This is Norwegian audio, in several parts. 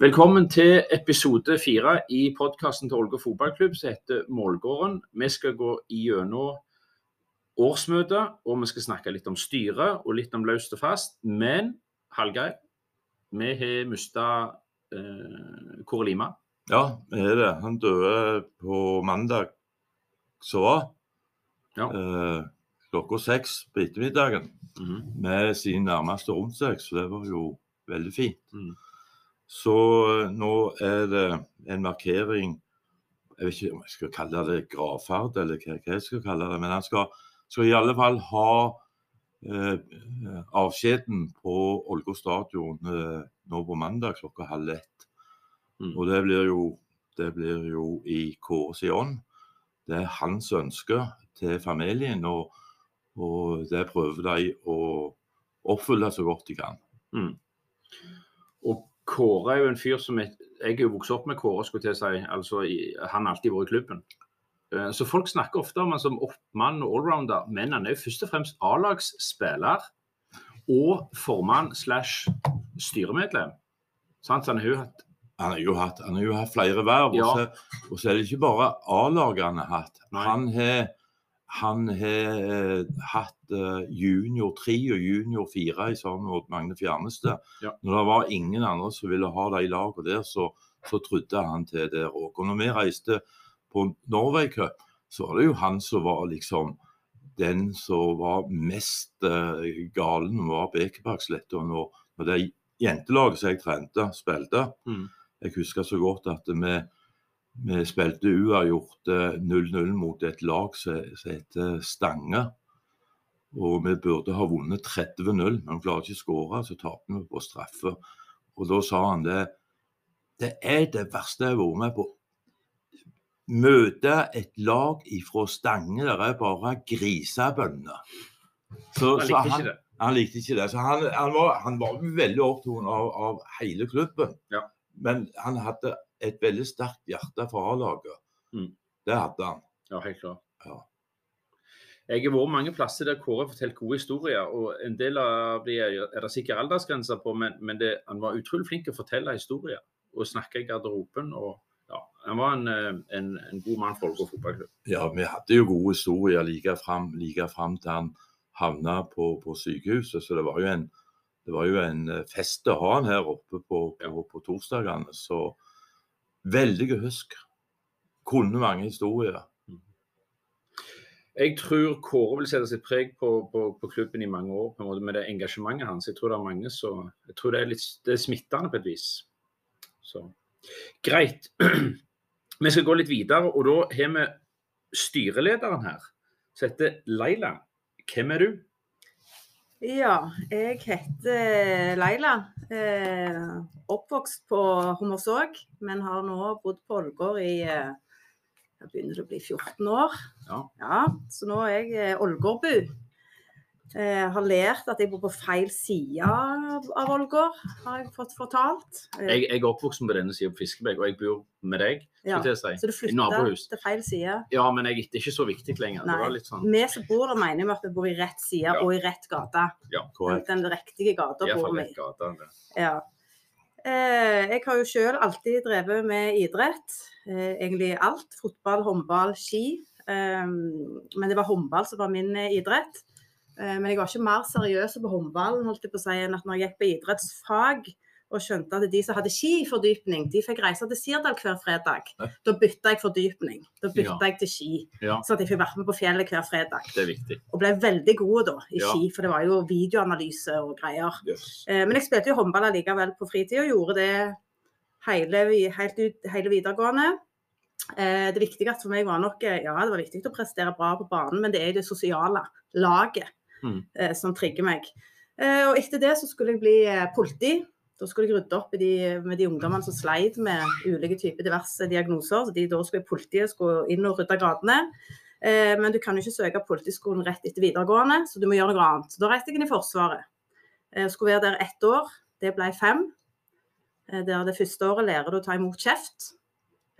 Velkommen til episode fire i podkasten til Ålgård fotballklubb som heter Målgården. Vi skal gå gjennom årsmøtet, og vi skal snakke litt om styret og litt om løst og fast. Men Hallgeir, vi har mista eh, Kåre Lima. Ja, vi har det. Han døde på mandag som var. Ja. Eh, klokka seks på ettermiddagen Mhm. med sine nærmeste rundt seg, så det var jo veldig fint. Mm. Så eh, nå er det en markering Jeg vet ikke om jeg skal kalle det gravferd, eller hva, jeg skal kalle det. Men han skal, skal i alle fall ha eh, avskjeden på Ålgård stadion eh, nå på mandag klokka halv ett. Mm. Og det blir jo, det blir jo i Kåres ånd. Det er hans ønske til familien, og, og det prøver de å oppfylle så godt de kan. Mm. Og Kåre er jo en fyr som jeg, jeg er jo vokst opp med Kåre, skulle jeg til å si. Altså, han har alltid vært i klubben. Eh, Så folk snakker ofte om han som oppmann og allrounder, men han er jo først og fremst A-lagsspiller og formann slash styremedlem. Sant? Så han har jo hatt Han har jo hatt, flere verv, Ja. og så er det ikke bare A-laget han har hatt. Nei. Han har han har eh, hatt eh, junior 3 og junior 4 i sammen med Magne Fjerneste. Ja. Når det var ingen andre som ville ha de lagene der, så, så trodde han til det òg. Og når vi reiste på Norway Cup, så var det jo han som var liksom den som var mest eh, galen var Bekebakksletta når, når det jentelaget som jeg trente, spilte. Mm. Jeg husker så godt at vi, vi spilte uavgjort eh, 0-0 mot et lag som heter Stange. Og vi burde ha vunnet 30-0, men vi klarer ikke å skåre, så taper vi på straffe. Og da sa han det Det er det verste jeg har vært med på. Møte et lag ifra Stange der er bare grisebønder. Så, Han likte det. han likte ikke det. Så han, han, var, han var veldig opptatt av, av hele klubben. Ja. Men han hadde et veldig sterkt hjerte for A-laget. Mm. Det hadde han. Ja, helt klart. Ja. Jeg har vært mange plasser der Kåre har fortalt gode historier. og En del av de er det sikkert aldersgrenser på, men, men det, han var utrolig flink til å fortelle historier og snakke i garderoben. og ja, Han var en, eh, en, en god mann for Ålgård fotballklubb. Ja, vi hadde jo gode historier like fram, like fram til han havna på, på sykehuset. Så det var jo en, det var jo en eh, fest å ha han her oppe på, på, på torsdagene. Så veldig husk. Kunne mange historier. Jeg tror Kåre vil sette sitt preg på, på, på klubben i mange år på en måte med det engasjementet hans. Jeg tror det er mange så, jeg tror det er litt det er smittende på et vis. Så greit. Vi skal gå litt videre, og da har vi styrelederen her, som heter Leila. Hvem er du? Ja, jeg heter Laila. Eh, oppvokst på Hommersåk, men har nå bodd på Ålgård i eh, jeg begynner å bli 14 år. Ja. Så nå er jeg eh, Ålgårdbu. Eh, har lært at jeg bor på feil side av Ålgård, har jeg fått fortalt. Eh, Jeg, jeg er oppvokst på denne siden på Fiskebekk, og jeg bor med deg. ja. jeg si. Så du flytter flytta til feil side? Ja, men jeg, det er ikke så viktig lenger. Det var litt sånn, Vi som bor der, mener jo at vi bor i rett side Ja. og i rett gate. Korrekt. Den riktige gata bor vi i. Ja. Eh, jeg har jo selv alltid drevet med idrett. Eh, egentlig alt. Fotball, håndball, ski. Men det var håndball som var min idrett. Eh, men jeg var ikke mer seriøs på håndballen holdt jeg på å si, enn at når jeg gikk på idrettsfag og skjønte at de som hadde skifordypning, de fikk reise til Sirdal hver fredag. Da bytta jeg fordypning. Da bytta Ja. jeg til ski. Ja, Så at jeg fikk være med på fjellet hver fredag. det er viktig. Og ble veldig god da i Ja. ski, for det var jo videoanalyse og greier. Yes. Eh, Men jeg spilte jo håndball allikevel på fritida, og gjorde det hele, helt ut, hele videregående. Eh, Det viktigste for meg var nok Ja, det var viktig å prestere bra på banen, men det er det sosiale laget Mm. eh, som trigger meg. Eh, Og etter det så skulle jeg bli eh, politi. Da skulle jeg rydde opp i de, med de ungdommene som sleit med ulike typer diverse diagnoser. Så de, da skulle politiet skulle inn og rydde gradene. Eh, men du kan jo ikke søke politiskolen rett etter videregående, så du må gjøre noe annet. Så da reiste jeg inn i Forsvaret. Jeg skulle være der ett år. Det ble fem. Eh, der det første året lærer du å ta imot kjeft.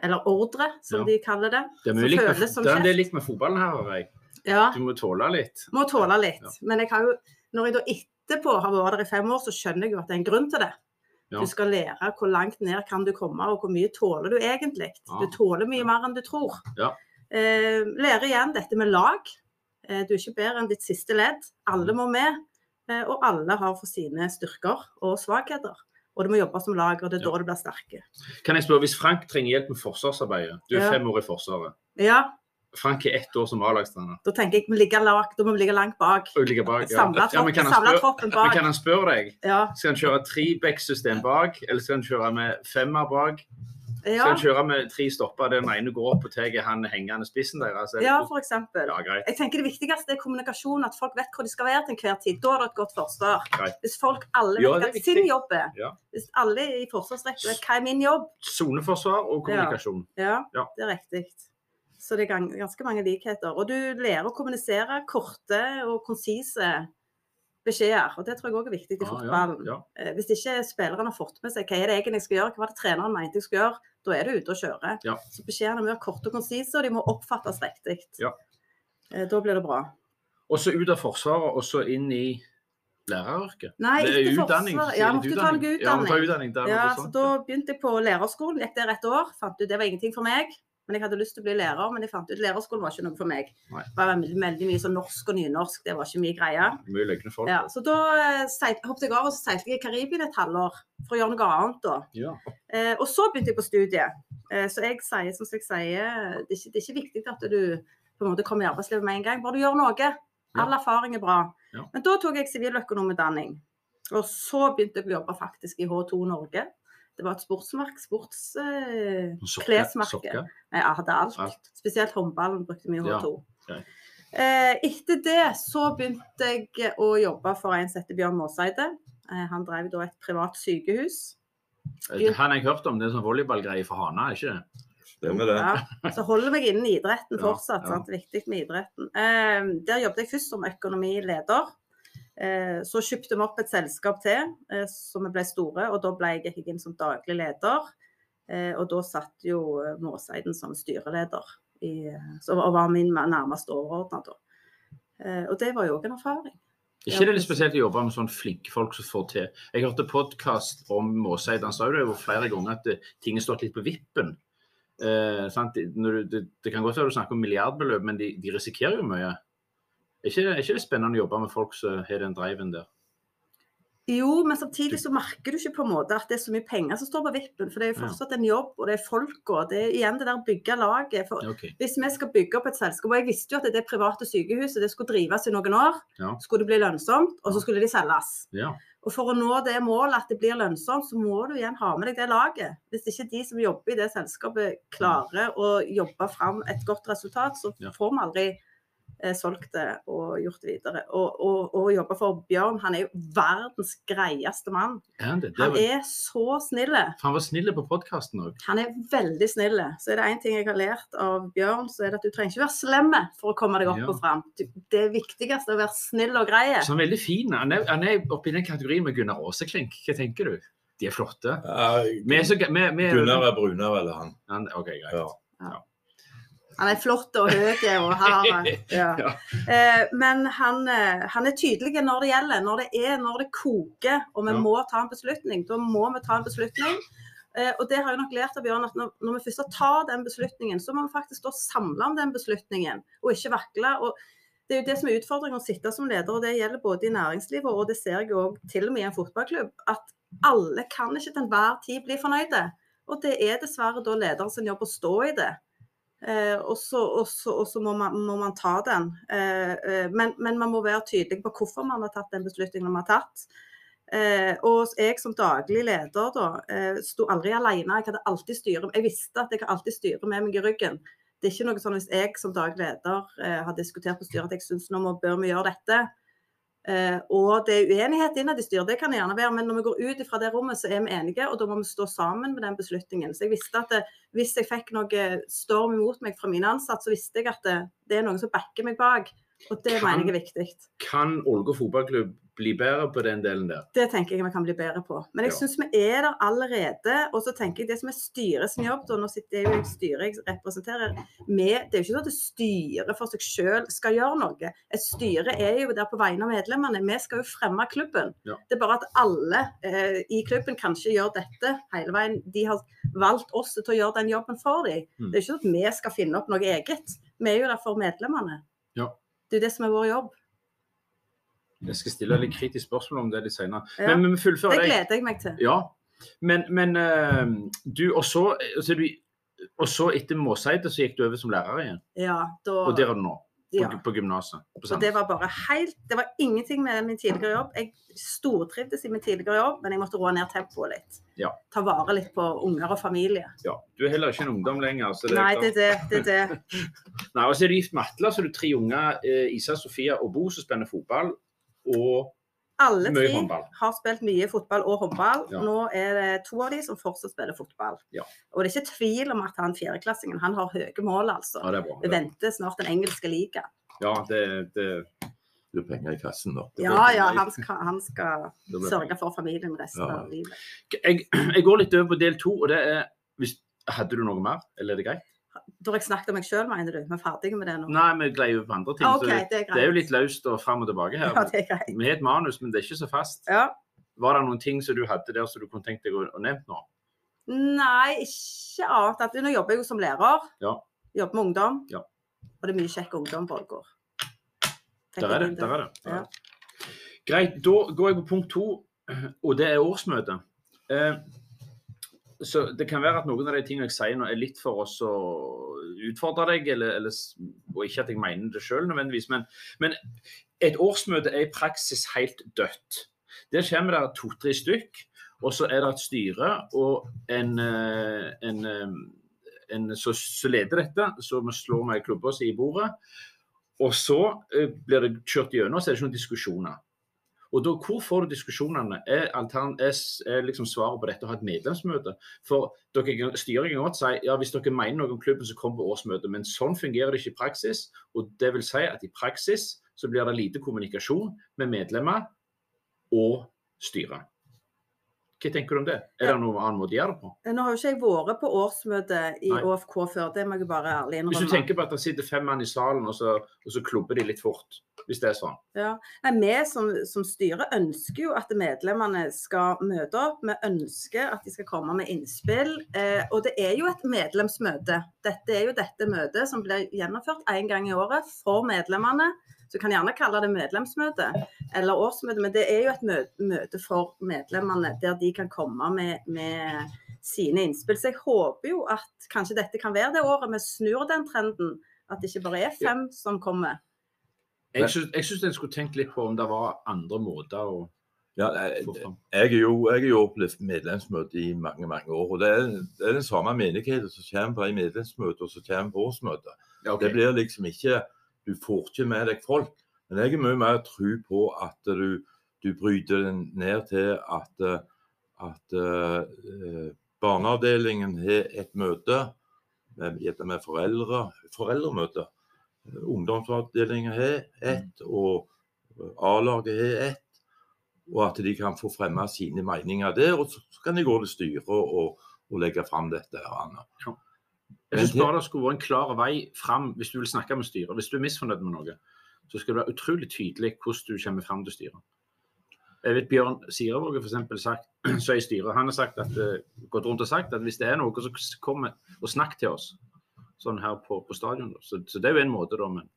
Eller ordre, som Ja. de kaller det. Det er, føles som det er litt med fotballen her, hører jeg. Ja, Du må tåle litt. må tåle litt. Ja. Men jeg har jo, når jeg da etterpå har vært der i fem år, så skjønner jeg jo at det er en grunn til det. Ja. Du skal lære hvor langt ned kan du komme, og hvor mye tåler du egentlig. Du tåler mye mer enn du tror. Ja. Eh, lære igjen dette med lag. Eh, du er ikke bedre enn ditt siste ledd. Alle må med. Eh, og alle har for sine styrker og svakheter. Og du må jobbe som lag, og det er Ja. da du blir sterke. Kan jeg spørre, Hvis Frank trenger hjelp med forsvarsarbeidet, du er Ja. fem år i Forsvaret. Ja, Frank er ett år som A-lagstrener. da tenker jeg vi ligger lag, da må vi ligge langt bak. Og bak bak. Samle Ja, men kan samle troppen Men kan han spørre deg? Ja, Skal han kjøre treback-system bak, eller skal han kjøre med femmer bak? Skal han kjøre med tre stopper den ene går opp og tar han hengende spissen deres? eller- ja for ja. Jeg tenker Det viktigste er kommunikasjon, at folk vet hvor de skal være til enhver tid. Da er det et godt forsvar. Greit. Hvis folk alle Ja, vet hva sin jobb er, Ja. hvis alle i forsvarsrekka vet hva er min jobb, Soneforsvar og kommunikasjon. ja, Ja. det er riktig. Så det er ganske mange likheter. Og du lærer å kommunisere korte og konsise beskjeder. Og det tror jeg òg er viktig i Ah, fotballen. ja, ja. Hvis ikke spillerne har fått med seg hva er det egentlig jeg skal gjøre, hva var det treneren mente jeg skulle gjøre, da er du ute og kjører. Ja. Så beskjedene må være korte og konsise, og de må oppfattes riktig. Ja. Eh, Da blir det bra. Og så ut av Forsvaret, og så inn i læreryrket. Nei, Det er utdanning. Ja, måtte ta noe Ja, utdanning. utdanning. Det er Ja, så. Da begynte jeg på lærerskolen, gikk der et år. Fant ut det var ingenting for meg. Men jeg hadde lyst til å bli lærer, men jeg fant ut lærerskolen var ikke noe for meg. Nei. Det var veldig, veldig mye sånn norsk og nynorsk, det var ikke mye greie. Mye løgne folk. Ja, så da eh, seit- hoppet jeg av og så seilte i Karibia et halvår for å gjøre noe annet da. Ja. Eh, og så begynte jeg på studiet. Eh, så jeg sier, som jeg sier, det er, ikke, det er ikke viktig at du på en måte kommer i arbeidslivet med en gang, bare du gjør noe. All erfaring er bra. Ja. Men da tok jeg siviløkonomutdanning. Og så begynte jeg å jobbe faktisk i H2 Norge. Det var et sportsmark, sports... Eh. Nei, jeg hadde alt. Alt. Spesielt håndballen brukte mye Ja, H2. ok. Eh, etter det så begynte jeg å jobbe for en som heter Bjørn Måseide. Eh, han drev da et privat sykehus. Han har jeg hørt om. Det er sånn volleyballgreie for Hana, ikke det? Stemmer det. Ja, så holder meg innen idretten fortsatt. ja. Sant? Det er viktig med idretten. Eh, der jobbet jeg først som økonomileder. Eh, så kjøpte vi opp et selskap til, eh, så vi ble store. Og da ble jeg, gikk jeg inn som daglig leder. Eh, og da satt jo Måseiden som styreleder, i, og var min nærmeste overordna da. Og det var jo òg en erfaring. Ikke det er litt spesielt å jobbe med sånne flinke folk som får til. Jeg hørte podkast om Måseid. Han sa jo det flere ganger at ting har stått litt på vippen. Eh, sant? Når du, det, det kan godt være du snakker om milliardbeløp, men de, de risikerer jo mye. Er ikke, er ikke det spennende å jobbe med folk som har den driven der? Jo, men samtidig så merker du ikke på en måte at det er så mye penger som står på vippen. For det er jo fortsatt en jobb, og det er folk, og det er igjen det der bygge laget. For okay. hvis vi skal bygge opp et selskap, og jeg visste jo at det private sykehuset det skulle drives i noen år, Ja. skulle det bli lønnsomt, og så skulle de selges. Ja. Og for å nå det målet at det blir lønnsomt, så må du igjen ha med deg det laget. Hvis ikke de som jobber i det selskapet klarer å jobbe fram et godt resultat, så får vi aldri solgt det og gjort det videre. Og, og, og jobbe for Bjørn, han er jo verdens greieste mann. Er han det? det Han er så snille. han var snill på podkasten òg. Han er veldig snille. Så er det én ting jeg har lært av Bjørn, så er det at du trenger ikke være slemme for å komme deg opp Ja. og fram. det Det viktigste er å være snill og grei. Så han er veldig fin. Han er, han er oppe i den kategorien med Gunnar Åseklink. Hva tenker du? De er flotte. Ja, er Gunnar er brunere eller han. han, OK, greit. Ja. Han er flott og høy og har ja. Eh, Men han, eh, han er tydelig når det gjelder. Når det er når det koker og vi må ta en beslutning. Da må vi ta en beslutning. Eh, Og det har jeg nok lært av Bjørn, at når, når vi først tar den beslutningen, så må vi faktisk da samle om den beslutningen, og ikke vakle. og det er jo det som er utfordringen å sitte som leder, og det gjelder både i næringslivet og det ser jeg jo til og med i en fotballklubb, at alle kan ikke til enhver tid bli fornøyde. Og det er dessverre da lederen sin jobb å stå i det. Eh, og så, må, må man ta den. Eh, eh, men, men man må være tydelig på hvorfor man har tatt den beslutningen man har tatt. Eh, og jeg som daglig leder da, eh, sto aldri alene. Jeg hadde alltid styre. Jeg visste at jeg alltid styre med meg i ryggen. Det er ikke noe sånn hvis jeg som daglig leder eh, har diskutert på styret at jeg syns nå må, bør vi gjøre dette. Eh, og det er uenighet innad i styret, det kan det gjerne være, men når vi går ut fra det rommet, så er vi enige, og da må vi stå sammen med den beslutningen. Så jeg visste at det, hvis jeg fikk noe storm imot meg fra mine ansatte, så visste jeg at det, det er noen som backer meg bak. Og det Kan- mener jeg er viktig. Kan Ålgård fotballklubb bli bedre på den delen der? Det tenker jeg vi kan bli bedre på. Men jeg Ja. syns vi er der allerede. Og så tenker jeg det som er styret sin jobb, da, nå sitter jeg jo i styret jeg representerer, med, det er jo ikke sånn at styret for seg selv skal gjøre noe. Et styre er jo der på vegne av medlemmene. Vi skal jo fremme klubben. Ja. Det er bare at alle eh, i klubben kanskje gjør dette hele veien. De har valgt oss til å gjøre den jobben for dem. Mm. Det er ikke sånn at vi skal finne opp noe eget. Vi er jo der for medlemmene. Ja. Det er jo det som er vår jobb. Jeg skal stille litt kritisk spørsmål om det litt senere. Ja. Men, men vi fullfører Det deg. gleder jeg meg til. Ja, men, men eh, du, og så, og etter Måseide så gikk du over som lærer igjen, Ja, da og der er du nå, på, ja. på gymnaset. på det var bare helt Det var ingenting med min tidligere jobb. Jeg stortrivdes i min tidligere jobb, men jeg måtte roe ned tempoet litt. Ja. Ta vare litt på unger og familie. Ja, du er heller ikke en ungdom lenger. Så det Nei, det er det. det, er det. Nei, og så er du gift med Atle, så er du tre unger, eh, Isa, Sofia og Bo, som spenner fotball. Og Alle Mye tre har spilt mye fotball og håndball. Ja. Nå er det to av de som fortsatt spiller fotball. Ja. Og det er ikke tvil om at han fjerdeklassingen han har høye mål, altså. ja, det er bra. Det venter snart den engelske liga. Ja, det, det, Det er penger i kassen, nå. Ja, ja, han skal, han skal sørge for familien resten Ja. av livet. jeg, jeg går litt over på del to, og det er hvis, Hadde du noe mer, eller er det greit? Da har jeg snakket om meg sjøl, mener du? Vi er ferdige med det nå? Nei, vi gleder jo på andre ting. Ah, så det, det er det er jo litt løst og fram og tilbake her. Ja, det er greit. Vi har et manus, men det er ikke så fast. Ja. Var det noen ting som du hadde der som du kunne tenkt deg å, å nevne nå? Nei, ikke annet. At nå jobber jeg jo som lærer. Ja. Jobber med ungdom. Ja. Og det er mye kjekk ungdom på Ålgård. Der er det. der er det. Der er Ja. Greit, da går jeg på punkt to, og det er årsmøte. Eh, så det kan være at noen av de tingene jeg sier nå er litt for oss å utfordre deg, eller, eller, og ikke at jeg mener det sjøl nødvendigvis, men, men et årsmøte er i praksis helt dødt. Der kommer det to-tre stykk, og så er det et styre og en, eh, en, eh, en som som leder dette, så vi slår med klubba si i bordet. Og så eh, blir det kjørt gjennom, så er det ikke noen diskusjoner. Og da, Hvor får du diskusjonene? Er, altern, er, er liksom svaret på dette å ha et medlemsmøte? For dere, Styret kan godt si ja, hvis dere mener noe om klubben, så kom på årsmøte. Men sånn fungerer det ikke i praksis. Og det vil si at i praksis så blir det lite kommunikasjon med medlemmer og styret. Hva tenker du om det? Er det noen annen måte å gjøre det på? Nå har jo ikke jeg vært på årsmøte i Nei. ÅFK før, det må jeg bare ærlig innrømme. Hvis du tenker på at det sitter fem mann i salen, og så, og så klubber de litt fort. Hvis det er sånn. Ja. Nei, vi som, som styre ønsker jo at medlemmene skal møte opp. Vi ønsker at de skal komme med innspill. Eh, og det er jo et medlemsmøte. Dette er jo dette møtet som blir gjennomført én gang i året for medlemmene. Så du kan gjerne kalle det medlemsmøte eller årsmøte, men det er jo et møte, for medlemmene der de kan komme med, med sine innspill. Så jeg håper jo at kanskje dette kan være det året vi snur den trenden. At det ikke bare er fem som kommer. Jeg syns, en skulle tenkt litt på om det var andre måter å Ja, jeg, jeg er jo jeg har jo opplevd medlemsmøte i mange mange år. og Det er, det er den samme menigheten som kommer på de medlemsmøtene og som kommer på årsmøtet. Ja, okay. Det blir liksom ikke Du får ikke med deg folk. Men jeg er mye mer tro på at du, du bryter den ned til at, eh, at uh, barneavdelingen har et møte med, gjerne med foreldre, foreldremøte. Ungdomsavdelingen har ett, og A-laget har ett. Og at de kan få fremme sine meninger der. Og så kan de gå til styret og, og legge fram dette. Anna. Jeg syns bare det skulle vært en klar vei fram hvis du vil snakke med styret. Hvis du er misfornøyd med noe, så skal det være utrolig tydelig hvordan du kommer fram til styret. Jeg vet Bjørn Sirevåg har f.eks. sagt så i styret, han har sagt at, eh, gått rundt og sagt at hvis det er noe, så kom og snakk til oss. Sånn her på, på stadion. Så, så det er jo en måte, da. Men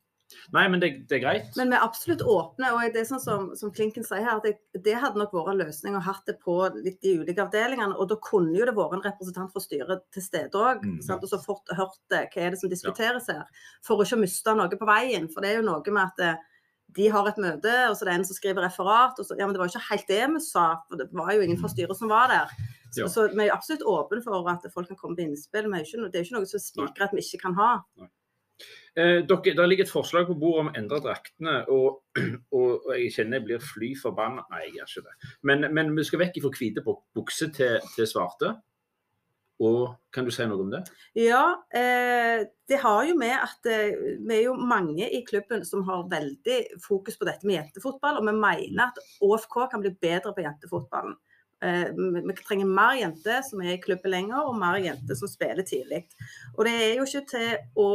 nei, men det, det er greit. Men vi er absolutt åpne. og det er sånn som, som Klinken sier her, at det, det hadde nok vært en løsning å hatt det på litt de ulike avdelingene. Og da kunne jo det vært en representant fra styret til stede òg. Mm. Og så fort hørt det, hva er det som diskuteres her. For å ikke miste noe på veien. For det er jo noe med at eh, de har et møte, og så er det en som skriver referat. og så, ja, men Det var jo ikke helt det vi sa, for det var jo ingen fra styret som var der. Så, Ja. så vi er absolutt åpne for at folk kan komme med innspill. Men det er jo ikke, er noe som spikrer at vi ikke kan ha. Eh, dere, det ligger et forslag på bordet om å endre draktene, og, og, jeg kjenner jeg blir fly forbanna Nei, jeg gjør ikke det. Men, men vi skal vekk fra hvite buk- bukser til, til svarte. Og kan du si noe om det? Ja, eh, det har jo med at eh, vi er jo mange i klubben som har veldig fokus på dette med jentefotball. Og vi mener at ÅFK kan bli bedre på jentefotballen. Eh, vi trenger mer jenter som er i klubben lenger, og mer jenter som spiller tidlig. Og det er jo ikke til å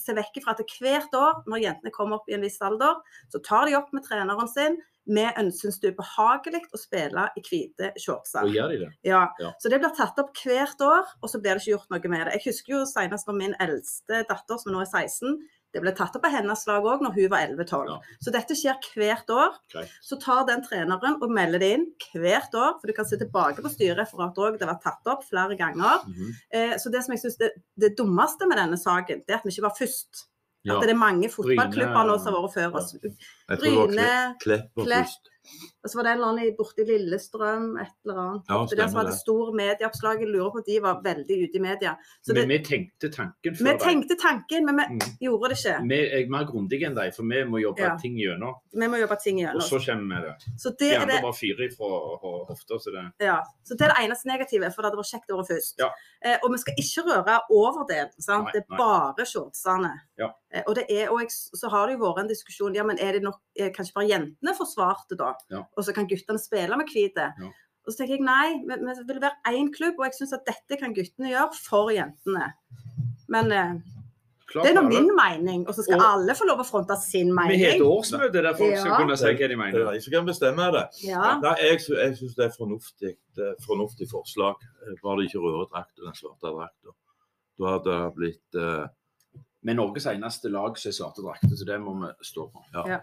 se vekk fra at hvert år når jentene kommer opp i en viss alder, så tar de opp med treneren sin. Vi syns det er behagelig å spille i hvite shortser. Og gjør de det? Ja, Ja. så det blir tatt opp hvert år, og så blir det ikke gjort noe med det. Jeg husker jo senest når min eldste datter, som nå er 16, det ble tatt opp av hennes lag òg når hun var 11-12. Ja. Så dette skjer hvert år. Okay. Så tar den treneren og melder det inn hvert år, for du kan se tilbake på styrereferatet òg, det var tatt opp flere ganger. Mhm. Eh, så det som jeg synes det, det dummeste med denne saken, det er at vi ikke var først. Ja. At det er mange fotballklubber nå som har vært før oss. Bryne, Klepp, Klepp Klepp. Og så var det en eller annen i- borte i Lillestrøm, et eller annet. Ja, Det der som hadde det. stor medieoppslag. Jeg lurer på at de var veldig ute i media. Så det, Men vi tenkte tanken før vi tenkte tanken, men vi Mm. gjorde det ikke. Vi er mer grundige enn deg, for vi må jobbe Ja. ting gjennom. Vi må jobbe ting Og så kommer vi med det. Så det andre det, bare fyrer fra ho- hofta. Så det ja. så det er det eneste negative, for det hadde vært kjekt å være først. Ja. Eh, og vi skal ikke røre overdelen. Sant? Nei, det er nei. bare shortsene. Ja. Eh, og, det er, og jeg, så har det jo vært en diskusjon ja, men er det nok, eh, kanskje bare jentene forsvarte da, Ja. og så kan guttene spille med hvite. Ja. Og så tenker jeg nei, vi, vi vil være én klubb, og jeg syns at dette kan guttene gjøre for jentene. Men eh, Klart det er nå min mening, og så skal Og- alle få lov å fronte sin mening. Vi har et årsmøte der folk skal kunne si hva de Det er mener. de som kan bestemme det. Ja. Nei, jeg, jeg syns det er fornuftig, fornuftig forslag. Eh, Bare det ikke rører drakta, den svarte drakta. Da hadde det blitt uh... Med Norges eneste lag som er svarte drakter, så det må vi stå på. Ja.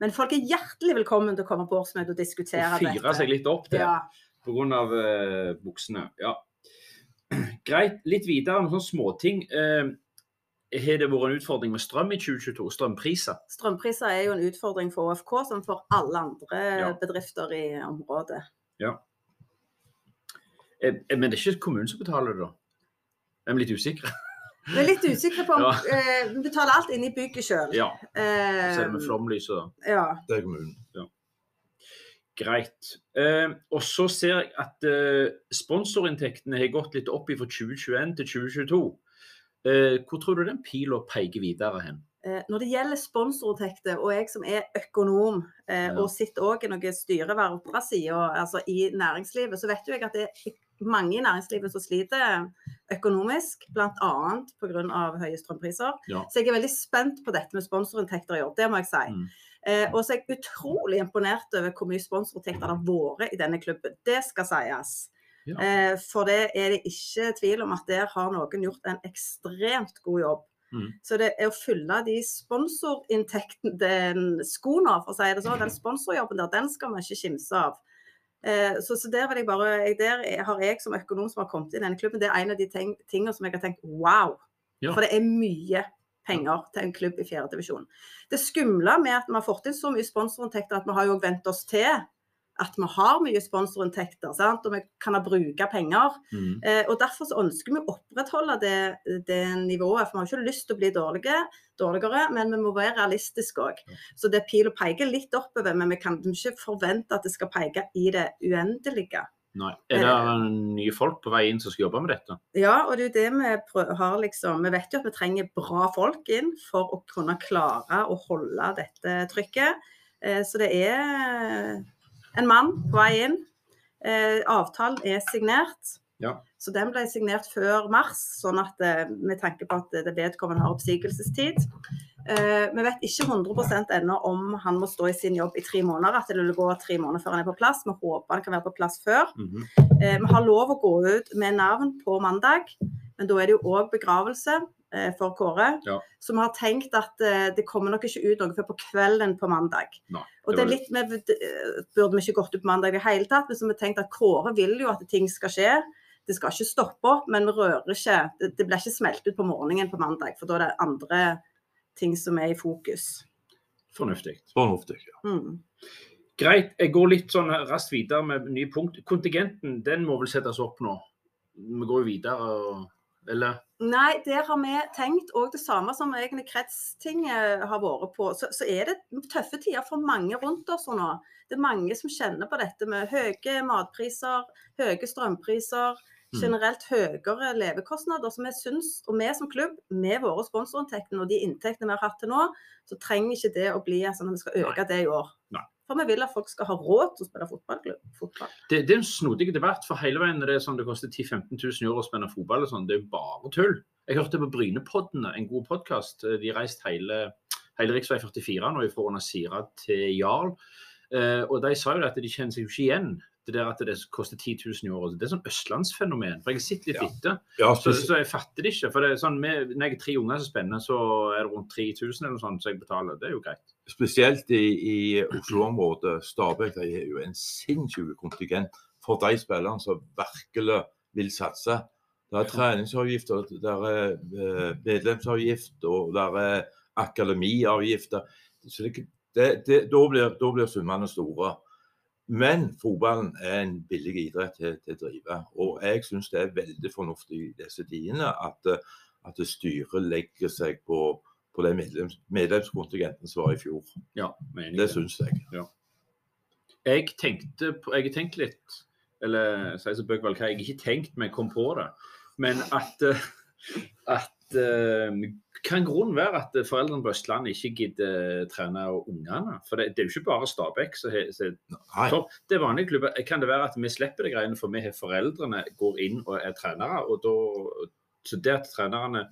Men folk er hjertelig velkommen til å komme på årsmøtet og diskutere Og fyre seg litt opp der Ja. pga. Uh, buksene. Ja. Greit. Litt videre om sånne småting. Uh, har det vært en utfordring med strøm i 2022? Strømpriser? Strømpriser er jo en utfordring for ÅFK, som for alle andre Ja. bedrifter i området. Eh, eh, men det er ikke kommunen som betaler det, da? Jeg Er litt usikre? Vi er litt usikre på om Ja. eh, Vi betaler alt inn i bygget sjøl. Ja. Så er det med flomlyset, da. ja. Det er kommunen. Greit. Eh, og så ser jeg at eh, sponsorinntektene har gått litt opp fra 2021 til 2022. Eh, hvor tror du den pila peker videre hen? Eh, Når det gjelder sponsorinntekter, og jeg som er økonom, eh, Ja. og sitter òg i noen styreverv på sida, altså i næringslivet, så vet jo jeg at det er mange i næringslivet som sliter økonomisk, bl.a. pga. høye strømpriser. Ja. Så jeg er veldig spent på dette med sponsorinntekter i år, det må jeg si. Mm. Eh, og så er jeg utrolig imponert over hvor mye sponsorinntekter det har vært i denne klubben. Det skal sies. Ja. Eh, for det er det ikke tvil om at der har noen gjort en ekstremt god jobb. Mm. Så det er å fylle de sponsorinntektene, den skoene, for å si det sånn, den sponsorjobben der, den skal vi ikke kimse av. Eh, så, så der jeg bare, jeg, der er- har jeg som økonom som har kommet inn i denne klubben, det er en av de tingene som jeg har tenkt wow. Ja. For det er mye penger til en klubb i fjerdedivisjon. Det skumle med at vi har fått inn så mye sponsorinntekter, at vi har jo vent oss til at vi har mye sponsorinntekter, sant? og vi kan bruke penger. Mm. Eh, og Derfor så ønsker vi å opprettholde det, det nivået. For vi har ikke lyst til å bli dårlige, dårligere, men vi må være realistiske òg. Så det pil og peker litt oppover, men vi kan ikke forvente at det skal peke i det uendelige. Nei. Er det nye folk på vei inn som skal jobbe med dette? Ja, og det er det vi prøver, har liksom Vi vet jo at vi trenger bra folk inn for å kunne klare å holde dette trykket. Eh, Så det er en mann på vei inn. Eh, Avtalen er signert. Ja. Så den ble signert før mars, sånn at eh, med tanke på at det vedkommende har oppsigelsestid. Eh, Vi vet ikke 100% ennå om han må stå i sin jobb i tre måneder, at det vil gå tre måneder før han er på plass. Vi håper han kan være på plass før. Mhm. Eh, Vi har lov å gå ut med navn på mandag, men da er det jo òg begravelse for Kåre. Ja. Så vi har tenkt at eh, det kommer nok ikke ut noe før på kvelden på mandag. Nei, Og det det er litt, litt Vi eh, Burde vi ikke gått ut på mandag i det hele tatt, men så har vi tenkt at Kåre vil jo at ting skal skje. Det skal ikke stoppe opp, men vi rører ikke. Det, det blir ikke smelt ut på morgenen på mandag, for da er det andre ting som er i fokus. Fornuftig. Fornuftig. ja. Mm. Greit. Jeg går litt sånn raskt videre med nye punkt. Kontingenten den må vel settes opp nå? Vi går jo videre, og- eller? Nei, der har vi tenkt òg det samme som egentlig kretstinget har vært på. Så, så er det tøffe tider for mange rundt oss nå. Det er mange som kjenner på dette med høye matpriser, høye strømpriser. generelt høyere levekostnader. Så vi syns, og vi som klubb, med våre sponsorinntekter og de inntektene vi har hatt til nå, så trenger ikke det å bli sånn at vi skal øke det i år. Nei. For vi vil at folk skal ha råd til å spille fotball. fotball. Det, det er en snodig debatt, for hele veien er det sånn det koster 10 000-15 000 euro å spille fotball sånn. Det er bare tull. Jeg hørte på Brynepoddene, en god podkast. De reiste hele, hele rv. 44 nå fra Nasira til Jarl. Eh, og de sa jo at de kjenner seg jo ikke igjen. Det der at det koster 10 000 i året. Det er sånn østlandsfenomen. For jeg sitter litt Ja. etter. Ja, Så, spes- så jeg fatter det ikke. For det er sånn, med, når jeg har tre unger som spenner, så er det rundt 3000 eller noe sånt som jeg betaler. Det er jo greit. spesielt i, i Oslo-området. Stabæk de har jo en sinnssyk kontingent for de spillerne som virkelig vil satse. Det er treningsavgifter, det er eh, medlemsavgift og det er akademiavgifter. Så det, det, det, da, blir, da blir summene store. Men fotballen er en billig idrett til, til å drive. Og jeg syns det er veldig fornuftig i disse tidene at, eh, at styret legger seg på, på den medlems, medlemskontingenten som var i fjor. Ja, meningen. Det syns jeg. Jeg tenkte på, jeg har tenkt litt, eller sier som Bøgvald, hva jeg ikke tenkt, men jeg kom på det. Men at, eh, at kan grunnen være at foreldrene på Østlandet ikke gidder trene ungene? For det, det er jo ikke bare Stabæk som har topp. Det er vanlige klubber. Kan det være at vi slipper de greiene, for vi har foreldrene går inn og er trenere? og da, Så det at trenerne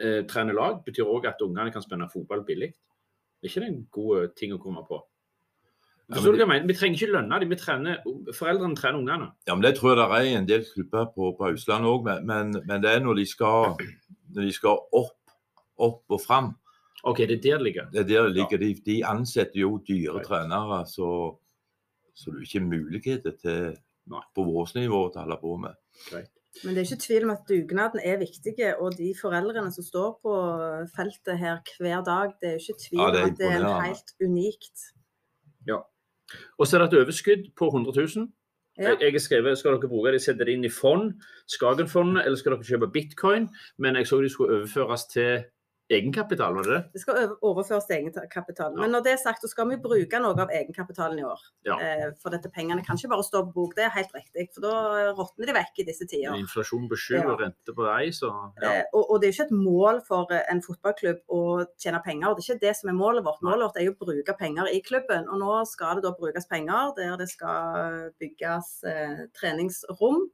eh, trener lag, betyr òg at ungene kan spenne fotball billig. Er ikke det en god ting å komme på? Ja, men? Vi trenger ikke lønne dem, trener, foreldrene trener ungene. Ja, men Det tror jeg det er en del klubber på, på Østlandet òg, men, men, men det er når de skal, når de skal opp, opp og fram. OK, det er der det ligger. Det er der det ligger. De, de ansetter jo dyre Right. trenere, så, så det er ikke muligheter til Nei. på vårt nivå til å holde på med. Greit. Men det er ikke tvil om at dugnaden er viktig, og de foreldrene som står på feltet her hver dag, det er jo ikke tvil om det er at det er helt unikt. Ja. Og så er det et overskudd på 100 000. Ja. Jeg, jeg har skrevet, Skal dere bruke det, sette det inn i fond, Skagenfondet, eller skal dere kjøpe bitcoin? Men jeg så de skulle overføres til egenkapital, var det det? Det skal overføres til egenkapital. Men når det er sagt, så skal vi bruke noe av egenkapitalen i år. Ja. Eh, For dette pengene kan ikke bare stå på bok, det er helt riktig. For da råtner de vekk i disse tider. Inflasjon på sju Ja. og rente på ei, så ja. Eh, Og, og det er jo ikke et mål for eh, en fotballklubb å tjene penger. Det er ikke det som er målet vårt. Målet vårt er jo å bruke penger i klubben. Og nå skal det da brukes penger der det skal bygges eh, treningsrom.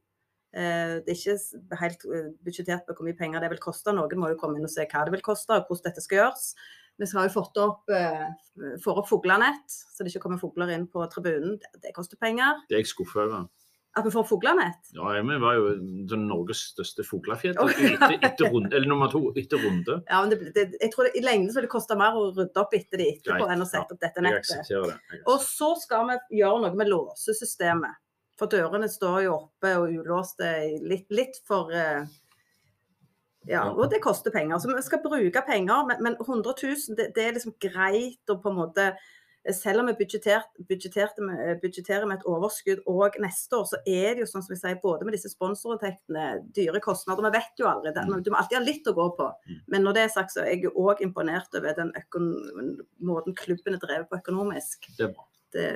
Eh, det er ikke helt eh, budsjettert på hvor mye penger det vil koste. Noen må jo komme inn og se hva det vil koste og hvordan dette skal gjøres. Vi har jo fått opp, eh, får opp fuglenett, så det ikke kommer fugler inn på tribunen. Det, det koster penger. Det er jeg skuffa over. At vi får fuglenett. Ja, vi var jo den Norges største fuglefjell Oi. etter, etter runde, eller nummer to etter runde. Ja, men det, det, jeg tror det, I lengden så vil det koste mer å rydde opp etter de etterpå enn å sette opp dette nettet. Og så skal vi gjøre noe med låsesystemet. For dørene står jo oppe og ulåste litt, litt for eh, Ja, og det koster penger. Så vi skal bruke penger, men, men 100 000 det, det er liksom greit å på en måte selv om vi budsjetter, med, budsjetterer med et overskudd òg neste år, så er det jo sånn som vi sier, både med disse sponsorinntektene, dyre kostnader. Vi vet jo aldri. Det. Du må alltid ha litt å gå på. Mm. Men når det er sagt, så er jeg òg imponert over den måten klubben er drevet på økonomisk. Det er bra. Det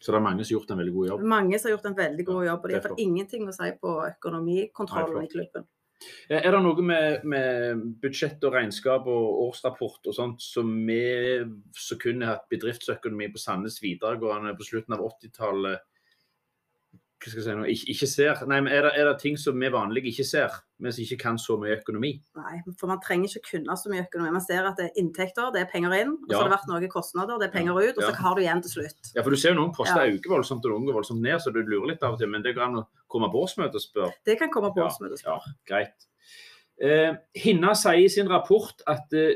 Så det er mange som har gjort en veldig god jobb. mange som har gjort en veldig god jobb, og de det er har fått ingenting å si på økonomikontrollen i klubben. Er det noe med, med budsjett og regnskap og årsrapport og sånt som vi som kunne hatt bedriftsøkonomi på Sandnes videregående på slutten av 80-tallet hva skal jeg si nå, ikke, ikke ser? Nei, men er det, er det ting som vi vanlige ikke ser, mens vi ikke kan så mye økonomi? Nei, for man trenger ikke kunne så mye økonomi. Man ser at det er inntekter, det er penger inn, og så Ja. har det vært noen kostnader, det er penger ut, og så har du igjen til slutt. Ja, for du ser jo noen poster Ja. øker voldsomt og noen går voldsomt ned, så du lurer litt av og til. Men det går an å komme på årsmøte og spørre. Det kan komme på årsmøte og spørre. Ja, greit. Eh, Hinna sier i sin rapport at eh,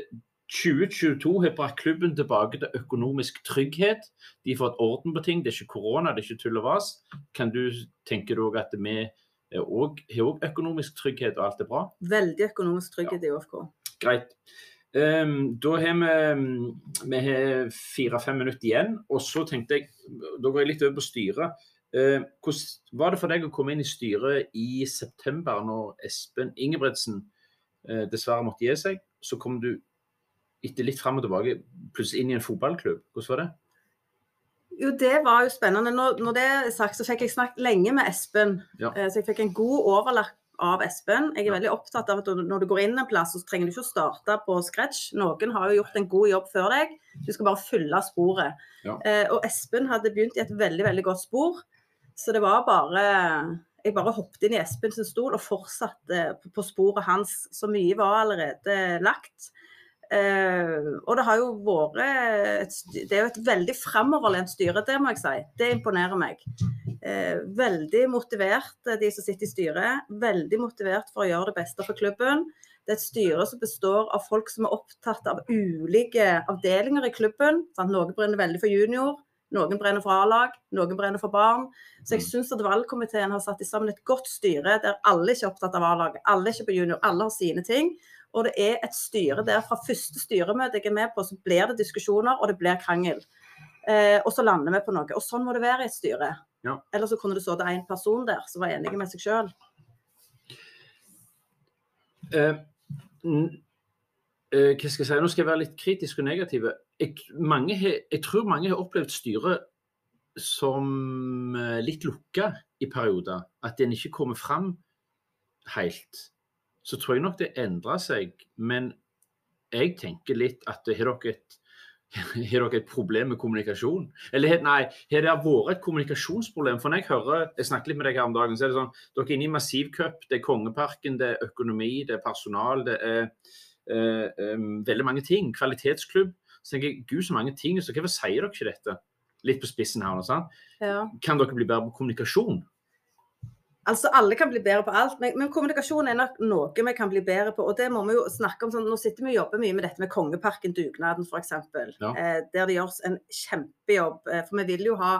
2022 har brakt klubben tilbake til økonomisk trygghet. De har fått orden på ting. Det er ikke korona, det er ikke tull og vas. Kan du tenke deg at vi òg også, har også økonomisk trygghet og alt er bra? Veldig økonomisk trygghet i OFK. Greit. Um, da har vi, vi har fire-fem minutter igjen. Og så tenkte jeg Da går jeg litt over på styret. Uh, hvordan var det for deg å komme inn i styret i september, når Espen Ingebrigtsen uh, dessverre måtte gi seg? Så kom du etter litt fram og tilbake plutselig inn i en fotballklubb. Hvordan var det? Jo, det var jo spennende. Når, når det er sagt, så fikk jeg snakket lenge med Espen. Ja. Eh, Så jeg fikk en god overlapp av Espen. Jeg er Ja. veldig opptatt av at når du går inn en plass, så trenger du ikke å starte på scratch. Noen har jo gjort en god jobb før deg. Du skal bare fylle sporet. Ja. Eh, og Espen hadde begynt i et veldig, veldig godt spor. Så det var bare Jeg bare hoppet inn i Espens stol og fortsatte på, på sporet hans. Så mye var allerede lagt. Eh, og det har jo vært et, Det er jo et veldig framoverlent styre, det må jeg si. Det imponerer meg. Uh, veldig motivert, eh, de som sitter i styret. Veldig motivert for å gjøre det beste for klubben. Det er et styre som består av folk som er opptatt av ulike avdelinger i klubben. Sant? Noen brenner veldig for junior, noen brenner for A-lag, noen brenner for barn. Så jeg syns at valgkomiteen har satt sammen et godt styre der alle ikke er opptatt av A-laget, alle er ikke på junior, alle har sine ting. Og det er et styre der fra første styremøte jeg er med på, så blir det diskusjoner og det blir krangel. Eh, og så lander vi på noe. Og sånn må det være i et styre. Ja. Eller så kunne det sittet én person der som var enig med seg sjøl. Eh, eh, hva skal jeg si? Nå skal jeg være litt kritisk og negativ. Jeg, jeg tror mange har opplevd styret som eh, litt lukka i perioder. At en ikke kommer fram helt. Så tror jeg nok det endrer seg. Men jeg tenker litt at har dere et har dere et problem med kommunikasjon? Eller nei, har det vært et kommunikasjonsproblem? For når jeg hører, jeg snakket litt med deg her om dagen, så er det sånn dere er inne i Massivcup, det er Kongeparken, det er økonomi, det er personal, det er eh, em, veldig mange ting. Kvalitetsklubb. Så tenker jeg, gud så mange ting, så hvorfor sier dere ikke dette? Litt på spissen her. nå, sant? Ja. Kan dere bli bedre på kommunikasjon? Altså, alle kan bli bedre på alt, men, men kommunikasjon er nok noe vi kan bli bedre på. Og det må vi jo snakke om. Sånn, nå sitter vi og jobber mye med dette med Kongeparken-dugnaden, f.eks. Ja. Eh, der det gjøres en kjempejobb. Eh, for vi vil jo ha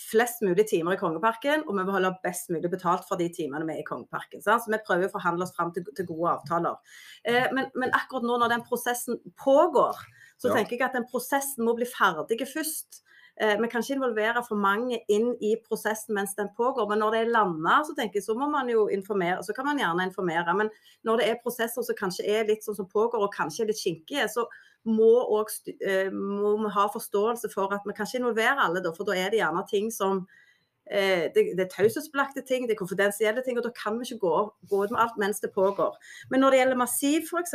flest mulig timer i Kongeparken, og vi vil holde best mulig betalt for de timene vi er i Kongeparken. Sant? Så vi prøver å forhandle oss fram til, til gode avtaler. Eh, men, men akkurat nå når den prosessen pågår, så Ja. tenker jeg at den prosessen må bli ferdig først. Eh, Vi kan ikke involvere for mange inn i prosessen mens den pågår. Men når det er landa, så tenker jeg så må man jo informere. Så kan man gjerne informere. Men når det er prosesser som kanskje er litt sånn som pågår, og kanskje er litt skinkige, så må, også, eh, må vi ha forståelse for at vi kan ikke involvere alle, for da er det gjerne ting som det, det er taushetsbelagte ting, det er konfidensielle ting, og da kan vi ikke gå, gå ut med alt mens det pågår. Men når det gjelder Massiv f.eks.,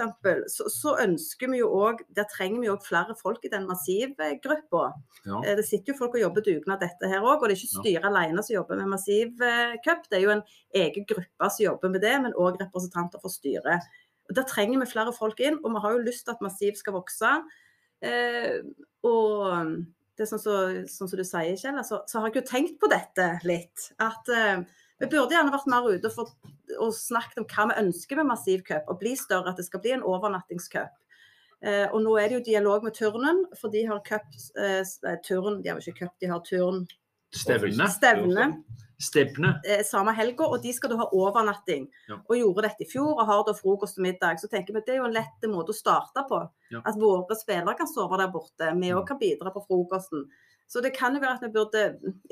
så, så ønsker vi jo òg Der trenger vi òg flere folk i den Massiv-gruppa. Ja. Eh, Det sitter jo folk og jobber dugnad dette her òg, og det er ikke Ja. styret alene som jobber med Massiv eh, Cup. Det er jo en egen gruppe som jobber med det, men òg representanter for styret. Og Der trenger vi flere folk inn, og vi har jo lyst til at Massiv skal vokse. Eh, og det er sånn som sånn som du sier, Kjell, så, så har jeg jo tenkt på dette litt. At eh, vi burde gjerne vært mer ute for, og snakket om hva vi ønsker med Massiv Cup. Og bli større, at det skal bli en overnattingscup. Eh, og nå er det jo dialog med turnen, for de har cup eh, turn, De har jo ikke cup, de har turn Stevne. Stevne. Stevne. eh, samme helga, og de skal da ha overnatting. Ja. Og gjorde dette i fjor og har da frokost og middag. Så tenker vi at det er jo en lett måte å starte på. Ja. At våre spillere kan sove der borte. Vi òg kan bidra på frokosten. Så det kan jo være at vi burde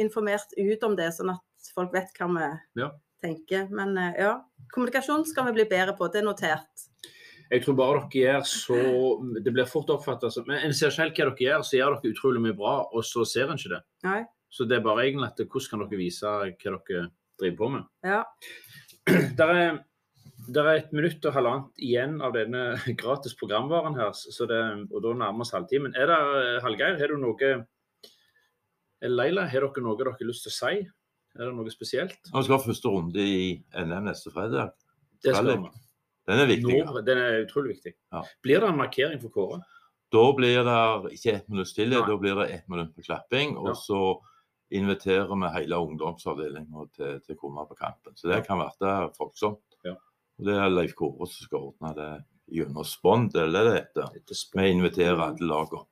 informert ut om det, sånn at folk vet hva vi Ja. tenker. Men eh, ja, kommunikasjon skal vi bli bedre på. Det er notert. Jeg tror bare dere gjør så Det blir fort oppfattet som Men en ser selv hva dere gjør, så gjør dere utrolig mye bra, og så ser en ikke det. Nei. Så det er bare egentlig at hvordan kan dere vise hva dere driver på med. Ja. Der er, der er et minutt og halvannet igjen av denne gratis programvaren her, så det, og da nærmer vi oss halvtimen. Er det, Hallgeir, har du noe Leila, har dere noe dere har lyst til å si? Er det noe spesielt? Vi skal ha første runde i NM neste fredag. Det skal vi. Den er viktig. Nå, den er utrolig viktig. Ja. Blir det en markering for Kåre? Da blir det ikke ett minutt stillhet, da blir det ett minutt med klapping. Og Ja. så inviterer vi hele ungdomsavdelinga til, til å komme på kampen. Så det kan være folksomt. Ja. Og det er Leif Kåre som skal ordne det gjennom Spond, eller det heter. Vi inviterer alle lagene.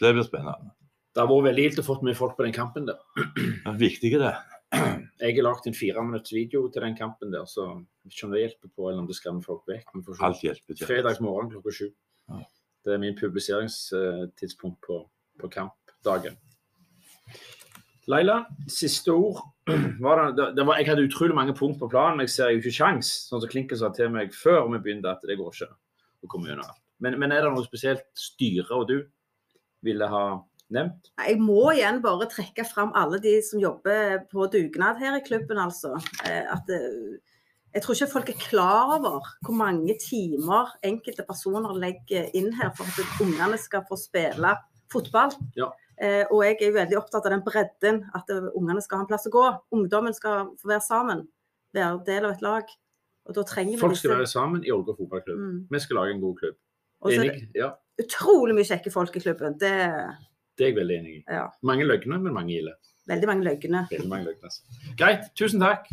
Det blir spennende. Det har vært veldig gildt å få mye folk på den kampen der. Det er viktig det. Jeg har lagd en fire minutts video til den kampen der, så jeg ikke om det hjelper på, eller om det skremmer folk vekk. Alt hjelper til. Fredagsmorgen klokka sju. Ja. Det er min publiseringstidspunkt på, på kampdagen. Leila, siste ord. Var det, det, var, jeg hadde utrolig mange punkt på planen, men jeg ser jo ikke sjans, sånn som Klinken sa til meg før vi begynte, at det går ikke å komme gjennom alt. Men, men er det noe spesielt styret og du ville ha nevnt. Jeg må igjen bare trekke fram alle de som jobber på dugnad her i klubben, altså. Eh, At det, jeg tror ikke folk er klar over hvor mange timer enkelte personer legger inn her for at ungene skal få spille fotball. Ja. Eh, og jeg er jo veldig opptatt av den bredden, at eh, ungene skal ha en plass å gå. Ungdommen skal få være sammen, være del av et lag. Og da trenger vi Folk skal være sammen i Ålgård fotballklubb. Mm. Vi skal lage en god klubb. Og så er det Enig? Ja, utrolig mye kjekke folk i klubben. Det det er jeg veldig enig i. Ja. Mange løgner, men mange gilde. veldig mange løgne. Veldig mange løgner. altså. Greit, tusen takk.